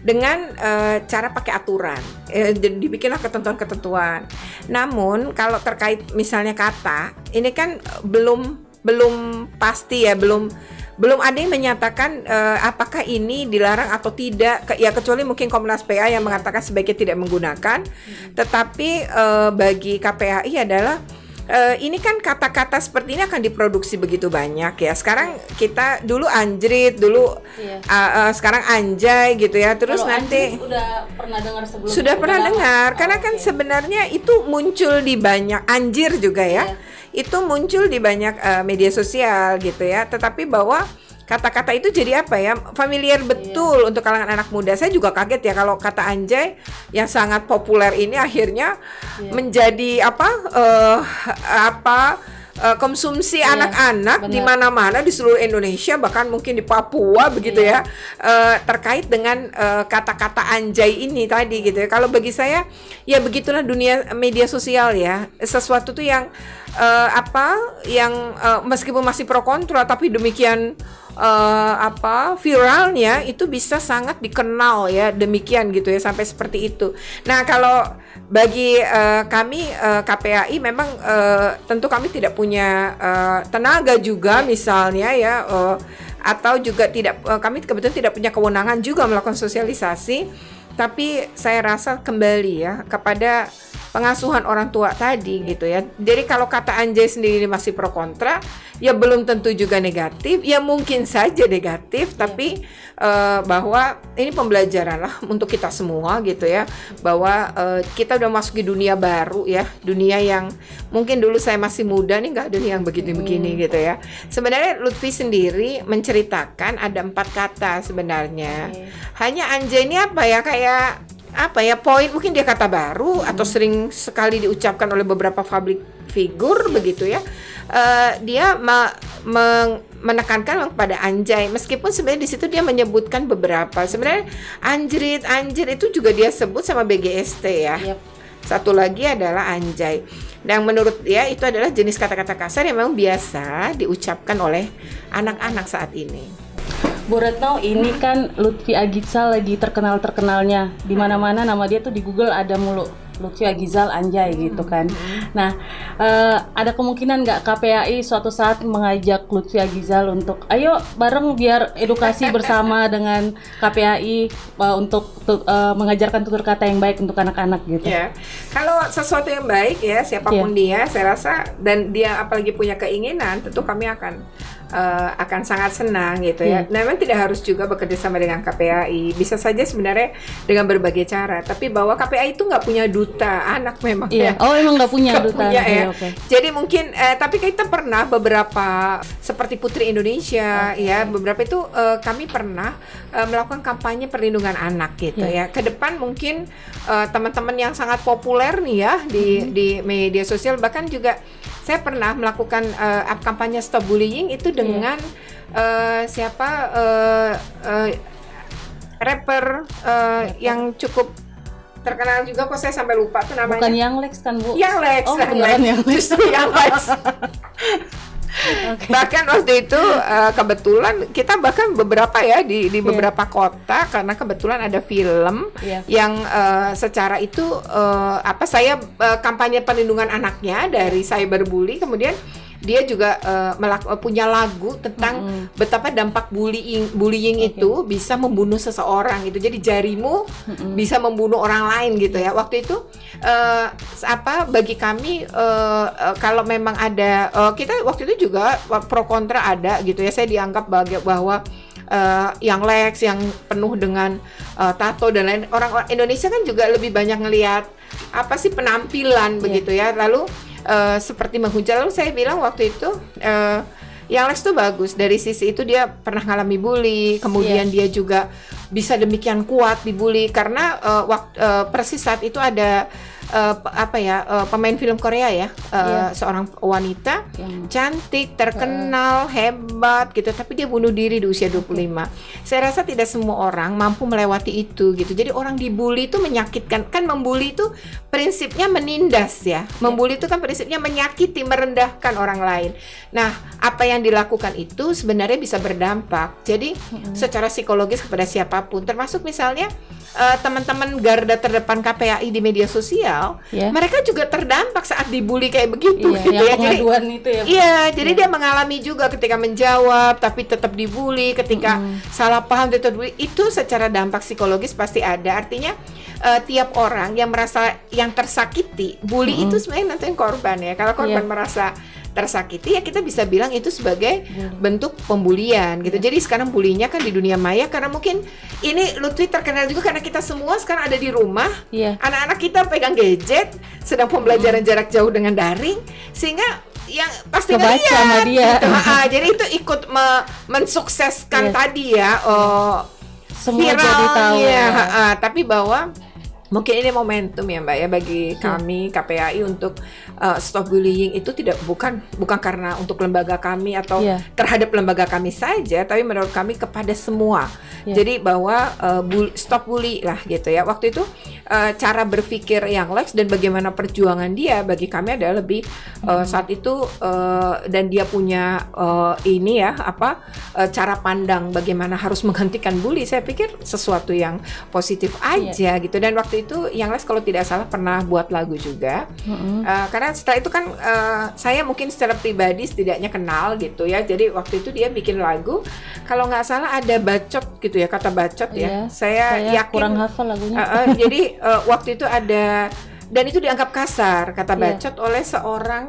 Dengan uh, cara pakai aturan, eh, dibikinlah ketentuan-ketentuan. Namun kalau terkait misalnya kata, ini kan belum belum pasti ya, belum belum ada yang menyatakan uh, apakah ini dilarang atau tidak Ke, ya kecuali mungkin Komnas PA yang mengatakan sebaiknya tidak menggunakan hmm. tetapi uh, bagi KPAI adalah uh, ini kan kata-kata seperti ini akan diproduksi begitu banyak ya. Sekarang kita dulu anjrit, dulu iya. uh, uh, sekarang anjay gitu ya. Terus Kalau nanti udah pernah dengar sebelumnya. Sudah pernah dengar karena oh, kan okay. sebenarnya itu muncul di banyak anjir juga ya. Iya itu muncul di banyak uh, media sosial gitu ya. Tetapi bahwa kata-kata itu jadi apa ya familiar iya. betul iya. untuk kalangan anak muda. Saya juga kaget ya kalau kata anjay yang sangat populer ini akhirnya iya. menjadi apa uh, apa uh, konsumsi iya, anak-anak di mana-mana di seluruh Indonesia bahkan mungkin di Papua begitu iya. ya uh, terkait dengan kata-kata uh, anjay ini tadi gitu ya. Kalau bagi saya ya begitulah dunia media sosial ya. Sesuatu tuh yang uh, apa yang uh, meskipun masih pro kontra tapi demikian uh, apa viralnya itu bisa sangat dikenal ya demikian gitu ya sampai seperti itu. Nah kalau bagi uh, kami uh, KPAI memang uh, tentu kami tidak punya uh, tenaga juga misalnya ya uh, atau juga tidak uh, kami kebetulan tidak punya kewenangan juga melakukan sosialisasi tapi saya rasa kembali ya kepada pengasuhan orang tua tadi gitu ya. Jadi kalau kata Anjay sendiri masih pro kontra, ya belum tentu juga negatif, ya mungkin saja negatif, tapi uh, bahwa ini pembelajaran lah untuk kita semua gitu ya, bahwa uh, kita udah masuk di dunia baru ya, dunia yang mungkin dulu saya masih muda nih nggak ada yang begini-begini hmm. gitu ya. Sebenarnya Lutfi sendiri menceritakan ada empat kata sebenarnya. Hmm. Hanya Anjay ini apa ya kayak apa ya poin mungkin dia kata baru hmm. atau sering sekali diucapkan oleh beberapa public figure begitu ya. Uh, dia me, me, menekankan kepada anjay. Meskipun sebenarnya di situ dia menyebutkan beberapa. Sebenarnya anjrit anjir itu juga dia sebut sama BGST ya. Yep. satu lagi adalah anjay. Dan menurut dia itu adalah jenis kata-kata kasar yang memang biasa diucapkan oleh anak-anak saat ini Bu Retno ini kan Lutfi Agizal lagi terkenal terkenalnya di mana mana nama dia tuh di Google ada mulu Lutfi Agizal Anjay gitu kan. Nah uh, ada kemungkinan nggak KPAI suatu saat mengajak Lutfi Agizal untuk ayo bareng biar edukasi bersama (laughs) dengan KPAI uh, eh, untuk uh, mengajarkan tutur kata yang baik untuk anak-anak gitu. Ya kalau sesuatu yang baik ya siapa pun yeah. dia saya rasa dan dia apalagi punya keinginan tentu kami akan uh, akan sangat senang gitu ya. Hmm. Memang tidak harus juga bekerja sama dengan KPAI. Bisa saja sebenarnya dengan berbagai cara. Tapi bahwa KPAI itu nggak punya duta anak memang iya. ya. Oh emang nggak punya gak duta. Punya, ya. Okay. Jadi mungkin eh, tapi kita pernah beberapa seperti Putri Indonesia okay. ya beberapa itu uh, kami pernah uh, melakukan kampanye perlindungan anak gitu yeah. ya. Ke depan mungkin uh, teman-teman yang sangat populer nih ya di hmm. di media sosial bahkan juga saya pernah melakukan uh, kampanye stop bullying itu iya. Dengan yeah. uh, siapa uh, uh, rapper uh, yang cukup terkenal juga kok saya sampai lupa tuh namanya. Bukan yang Lex kan Bu? Yang Lex. Oh, Lex. Yang Lex. Justru yang Lex. Okay. (laughs) (laughs) Bahkan waktu itu uh, kebetulan kita bahkan beberapa ya di di iya. beberapa yeah. kota karena kebetulan ada film yeah. yang uh, secara itu uh, apa saya uh, kampanye perlindungan anaknya dari cyberbully kemudian dia juga uh, punya lagu tentang mm -hmm. betapa dampak bullying bullying okay. itu bisa membunuh seseorang itu jadi jarimu mm -hmm. bisa membunuh orang lain gitu ya waktu itu uh, apa bagi kami uh, uh, kalau memang ada uh, kita waktu itu juga pro kontra ada gitu ya saya dianggap bahwa uh, yang Lex yang penuh dengan uh, tato dan lain orang, orang Indonesia kan juga lebih banyak ngelihat apa sih penampilan yeah. begitu ya lalu uh, seperti menghujat lalu saya bilang waktu itu uh, yang Lex tuh bagus. Dari sisi itu dia pernah ngalami bully kemudian yeah. dia juga bisa demikian kuat dibully karena uh, waktu uh, persis saat itu ada uh, apa ya uh, pemain film Korea ya uh, yeah. seorang wanita yang cantik terkenal uh. hebat gitu tapi dia bunuh diri di usia 25 okay. saya rasa tidak semua orang mampu melewati itu gitu jadi orang dibully itu menyakitkan kan membuli itu prinsipnya menindas ya membuli itu kan prinsipnya menyakiti merendahkan orang lain nah apa yang dilakukan itu sebenarnya bisa berdampak. Jadi hmm. secara psikologis kepada siapa pun, termasuk misalnya uh, teman-teman garda terdepan KPAI di media sosial, yeah. mereka juga terdampak saat dibully kayak begitu yeah, gitu ya. Jadi itu ya. Iya, jadi yeah. dia mengalami juga ketika menjawab tapi tetap dibully, ketika mm. salah paham tetap dibully. Itu secara dampak psikologis pasti ada. Artinya uh, tiap orang yang merasa yang tersakiti, bully mm. itu sebenarnya nanti korban ya. Kalau korban yeah. merasa tersakiti ya kita bisa bilang itu sebagai Bully. bentuk pembulian gitu. Yeah. Jadi sekarang bulinya kan di dunia maya karena mungkin ini Lutfi terkenal juga karena kita semua sekarang ada di rumah. Yeah. Anak-anak kita pegang gadget, sedang pembelajaran mm. jarak jauh dengan daring sehingga yang pasti Kebaca ngeliat, sama dia. Gitu. Ah, jadi itu ikut me mensukseskan yes. tadi ya. Oh, semua viralnya, jadi tahu. Ya. Ah, tapi bahwa mungkin ini momentum ya Mbak ya bagi hmm. kami KPAI untuk uh, stop bullying itu tidak bukan bukan karena untuk lembaga kami atau yeah. terhadap lembaga kami saja tapi menurut kami kepada semua. Yeah. Jadi bahwa uh, bully, stop bully lah gitu ya. Waktu itu uh, cara berpikir yang Lex dan bagaimana perjuangan dia bagi kami adalah lebih uh, saat itu uh, dan dia punya uh, ini ya apa uh, cara pandang bagaimana harus menghentikan bully. Saya pikir sesuatu yang positif iya. aja yeah. gitu dan waktu itu yang les kalau tidak salah pernah buat lagu juga mm-hmm. uh, karena setelah itu kan uh, saya mungkin secara pribadi setidaknya kenal gitu ya jadi waktu itu dia bikin lagu kalau nggak salah ada bacot gitu ya kata bacot ya yeah, saya, saya yakin kurang hafal lagunya uh, uh, jadi (laughs) uh, waktu itu ada dan itu dianggap kasar kata iya. bacot yeah. oleh seorang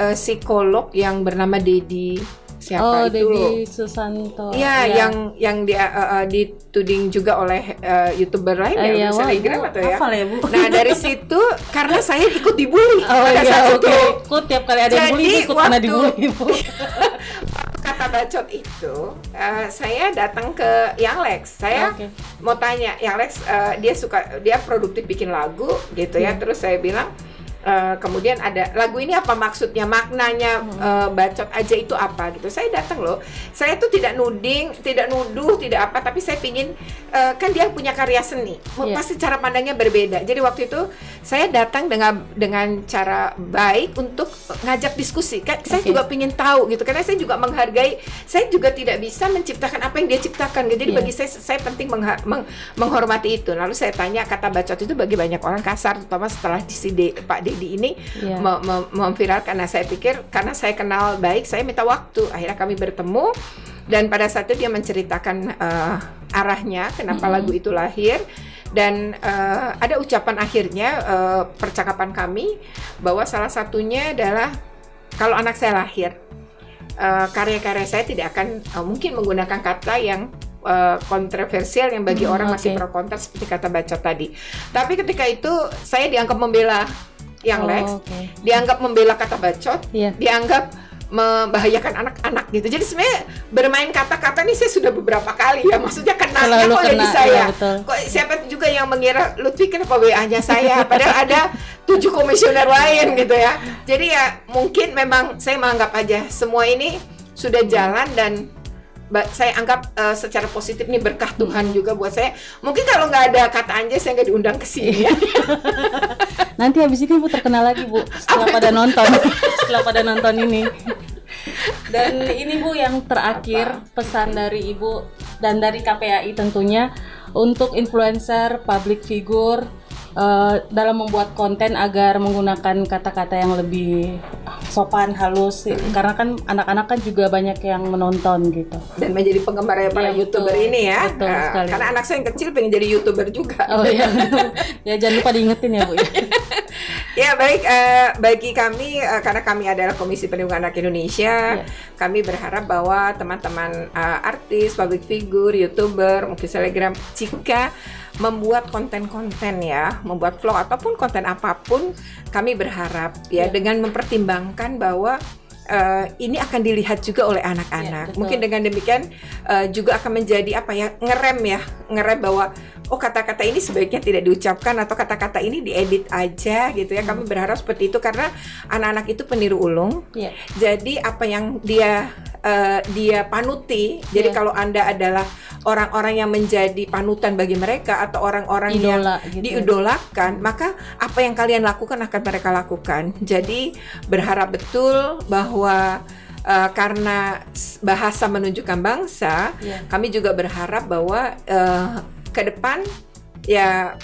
uh, psikolog yang bernama Dedi siapa oh, itu? Debbie Susanto. Iya, ya. yang yang dia uh, uh, dituding juga oleh uh, youtuber lain uh, ya, iya, selebgram atau ya. ya Bu. Nah dari situ karena saya ikut dibully oh, pada iya, saat okay. itu. Ikut tiap kali ada yang bully ikut waktu, dibully Bu. (laughs) kata bacot itu uh, saya datang ke Yang Lex saya okay. mau tanya Yang Lex uh, dia suka dia produktif bikin lagu gitu ya hmm. terus saya bilang Uh, kemudian ada lagu ini apa maksudnya? Maknanya uh, bacot aja itu apa gitu. Saya datang loh. Saya tuh tidak nuding tidak nuduh tidak apa tapi saya pingin uh, kan dia punya karya seni. Yeah. pasti cara pandangnya berbeda. Jadi waktu itu saya datang dengan dengan cara baik untuk ngajak diskusi. Kan okay. saya juga pingin tahu gitu. Karena saya juga menghargai saya juga tidak bisa menciptakan apa yang dia ciptakan gitu. jadi yeah. bagi saya saya penting meng menghormati itu. Lalu saya tanya kata bacot itu bagi banyak orang kasar terutama setelah di Pak D di ini yeah. memviralkan. Nah saya pikir karena saya kenal baik, saya minta waktu. Akhirnya kami bertemu dan pada saat itu dia menceritakan uh, arahnya kenapa mm -hmm. lagu itu lahir dan uh, ada ucapan akhirnya uh, percakapan kami bahwa salah satunya adalah kalau anak saya lahir karya-karya uh, saya tidak akan uh, mungkin menggunakan kata yang uh, kontroversial yang bagi hmm, orang okay. masih pro kontra seperti kata baca tadi. Tapi ketika itu saya dianggap membela yang oh, Lex okay. dianggap membela kata bacot, yeah. dianggap membahayakan anak-anak gitu. Jadi sebenarnya bermain kata-kata ini saya sudah beberapa kali ya. Maksudnya kenanya kok jadi saya. Ya, Kok siapa juga yang mengira Lutfi kenapa WA-nya saya padahal ada tujuh komisioner lain gitu ya. Jadi ya mungkin memang saya menganggap aja semua ini sudah jalan dan saya anggap uh, secara positif nih berkah Tuhan juga buat saya. Mungkin kalau nggak ada kata anjay saya nggak diundang ke sini. Ya. (laughs) Nanti habis ini Bu terkenal lagi Bu setelah pada nonton, (laughs) setelah pada nonton ini. Dan ini Bu yang terakhir Apa? pesan dari Ibu dan dari KPAI tentunya untuk influencer, public figure uh, dalam membuat konten agar menggunakan kata-kata yang lebih sopan halus hmm. karena kan anak-anak kan juga banyak yang menonton gitu dan menjadi penggemar ya para ya, youtuber betul. ini ya betul uh, sekali. karena anak saya yang kecil pengen jadi youtuber juga oh iya (laughs) ya jangan lupa diingetin ya bu ya, (laughs) ya baik uh, bagi kami uh, karena kami adalah Komisi Perlindungan Anak Indonesia ya. kami berharap bahwa teman-teman uh, artis public figure youtuber mungkin selebgram jika membuat konten-konten ya, membuat vlog ataupun konten apa pun, kami berharap ya, ya. dengan mempertimbangkan bahwa uh, ini akan dilihat juga oleh anak-anak. Ya, Mungkin dengan demikian uh, juga akan menjadi apa ya ngerem ya, ngerem bahwa oh kata-kata ini sebaiknya tidak diucapkan atau kata-kata ini diedit aja gitu ya. Hmm. Kami berharap seperti itu karena anak-anak itu peniru ulung. Ya. Jadi apa yang dia uh, dia panuti. Jadi yeah. kalau Anda adalah orang-orang yang menjadi panutan bagi mereka atau orang-orang yang gitu. diidolakan, maka apa yang kalian lakukan akan mereka lakukan. Jadi berharap betul bahwa uh, karena bahasa menunjukkan bangsa, yeah. kami juga berharap bahwa uh, ke depan ya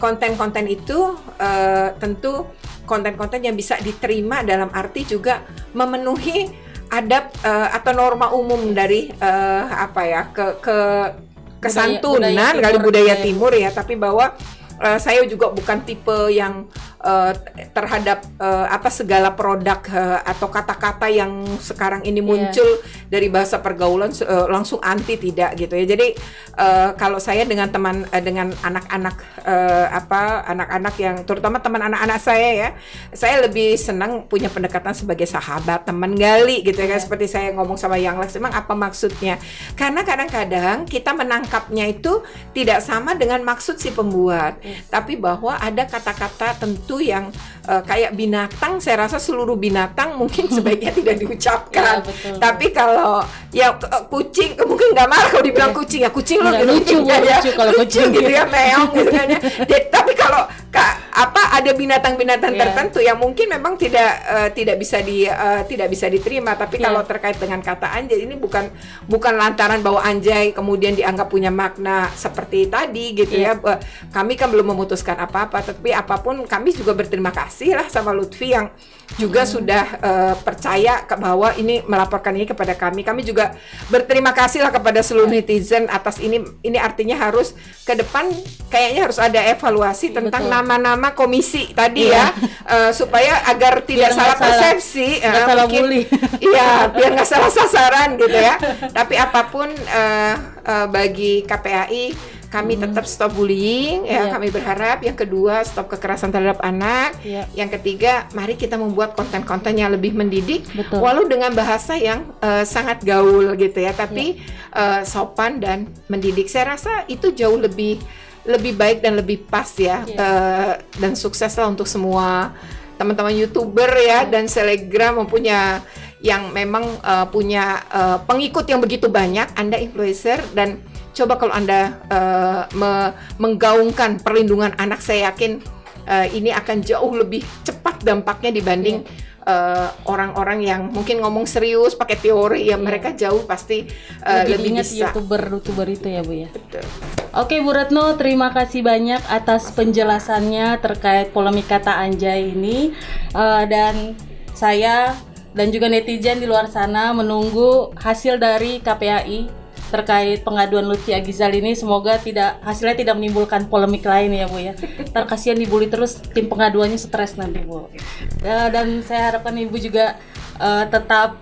konten-konten itu uh, tentu konten-konten yang bisa diterima dalam arti juga memenuhi adab uh, atau norma umum dari uh, apa ya ke ke kesantunan budaya, budaya kali budaya timur ya tapi bahwa uh, saya juga bukan tipe yang uh, terhadap uh, apa segala produk uh, atau kata-kata yang sekarang ini iya. muncul yeah. dari bahasa pergaulan uh, langsung anti tidak gitu ya. Jadi uh, kalau saya dengan teman uh, dengan anak-anak uh, apa anak-anak yang terutama teman anak-anak saya ya, saya lebih senang punya pendekatan sebagai sahabat, teman gali gitu ya. Yeah. Seperti saya ngomong sama yang Lex, emang apa maksudnya? Karena kadang-kadang kita menangkapnya itu tidak sama dengan maksud si pembuat, yes. tapi bahwa ada kata-kata tentu itu yang uh, kayak binatang saya rasa seluruh binatang mungkin (laughs) sebaiknya tidak diucapkan. Ya, betul. Tapi kalau ya kucing mungkin nggak marah kalau dibilang ya. kucing ya kucing lo gitu lucu, ya, lucu kalau kucing gitu ya meong gitu kan ya. (laughs) Tapi kalau apa ada binatang-binatang yeah. tertentu yang mungkin memang tidak uh, tidak bisa di uh, tidak bisa diterima tapi yeah. kalau terkait dengan kata anjay ini bukan bukan lantaran bahwa anjay kemudian dianggap punya makna seperti tadi gitu yeah. ya kami kan belum memutuskan apa-apa tapi apa pun kami juga berterima kasih lah sama Lutfi yang juga hmm. sudah uh, percaya ke bahwa ini melaporkan ini kepada kami. Kami juga berterima kasih lah kepada seluruh netizen atas ini. Ini artinya harus ke depan kayaknya harus ada evaluasi tentang nama-nama komisi tadi yeah. ya uh, supaya agar tidak biar salah persepsi. Salah, uh, salah mungkin, (laughs) Iya, biar nggak salah sasaran gitu ya. Tapi apa pun uh, uh, bagi KPAI kami hmm. tetap stop bullying ya yeah. kami berharap yang kedua stop kekerasan terhadap anak yeah. yang ketiga mari kita membuat konten-konten yang lebih mendidik Betul. walau dengan bahasa yang uh, sangat gaul gitu ya tapi yeah. uh, sopan dan mendidik saya rasa itu jauh lebih lebih baik dan lebih pas ya yeah. Iya. uh, dan sukses lah untuk semua teman-teman youtuber ya yeah. dan selegram mempunyai yang memang uh, punya uh, pengikut yang begitu banyak anda influencer dan coba kalau Anda uh, me menggaungkan perlindungan anak, saya yakin uh, ini akan jauh lebih cepat dampaknya dibanding yeah. Uh, orang-orang yang mungkin ngomong serius pakai teori ya yeah. mereka jauh pasti uh, lebih, lebih bisa youtuber youtuber itu ya bu ya. Betul. Oke Bu Retno, terima kasih banyak atas penjelasannya terkait polemik kata anjay ini uh, dan saya dan juga netizen di luar sana menunggu hasil dari KPAI terkait pengaduan Lutfi Agizal ini semoga tidak hasilnya tidak menimbulkan polemik lain ya Bu ya. Terkasihan dibully terus tim pengaduannya stres nanti Bu. Ya, dan saya harapkan Ibu juga uh, tetap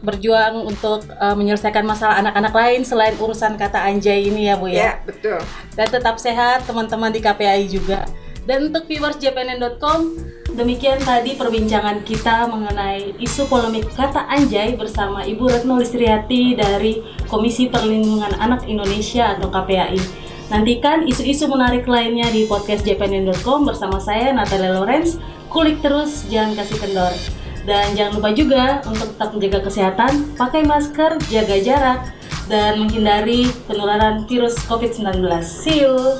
berjuang untuk uh, menyelesaikan masalah anak-anak lain selain urusan kata anjay ini ya Bu ya. Ya, betul. Dan tetap sehat teman-teman di KPI juga. Dan untuk viewers jpnn.com Demikian tadi perbincangan kita mengenai isu polemik kata anjay bersama Ibu Retno Listriati dari Komisi Perlindungan Anak Indonesia atau KPAI. Nantikan isu-isu menarik lainnya di podcast jpnn.com bersama saya Natalia Lorenz. Kulik terus, jangan kasih kendor. Dan jangan lupa juga untuk tetap menjaga kesehatan, pakai masker, jaga jarak, dan menghindari penularan virus COVID-19. See you!